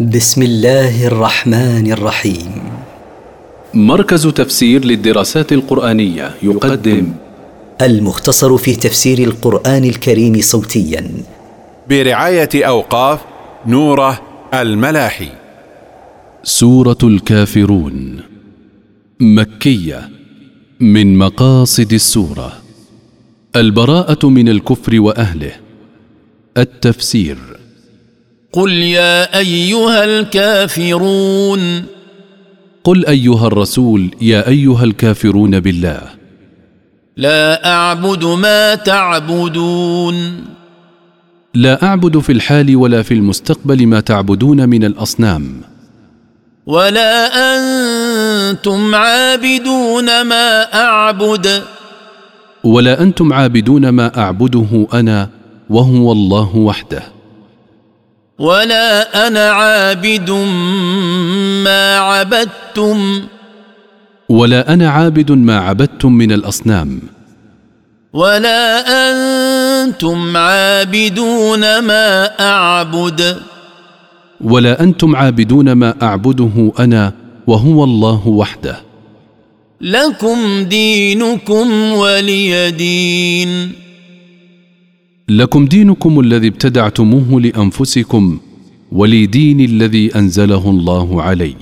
بسم الله الرحمن الرحيم. مركز تفسير للدراسات القرآنية يقدم. المختصر في تفسير القرآن الكريم صوتيا. برعاية أوقاف نوره الملاحي. سورة الكافرون. مكية. من مقاصد السورة. البراءة من الكفر وأهله. التفسير. قل يا أيها الكافرون. قل أيها الرسول يا أيها الكافرون بالله. لا أعبد ما تعبدون. لا أعبد في الحال ولا في المستقبل ما تعبدون من الأصنام. ولا أنتم عابدون ما أعبد. ولا أنتم عابدون ما أعبده أنا وهو الله وحده. ولا أنا عابد ما عبدتم. ولا أنا عابد ما عبدتم من الاصنام. ولا أنتم عابدون ما اعبد. ولا أنتم عابدون ما اعبده أنا وهو الله وحده. لكم دينكم ولي دين. لكم دينكم الذي ابتدعتموه لأنفسكم ولي دين الذي أنزله الله علي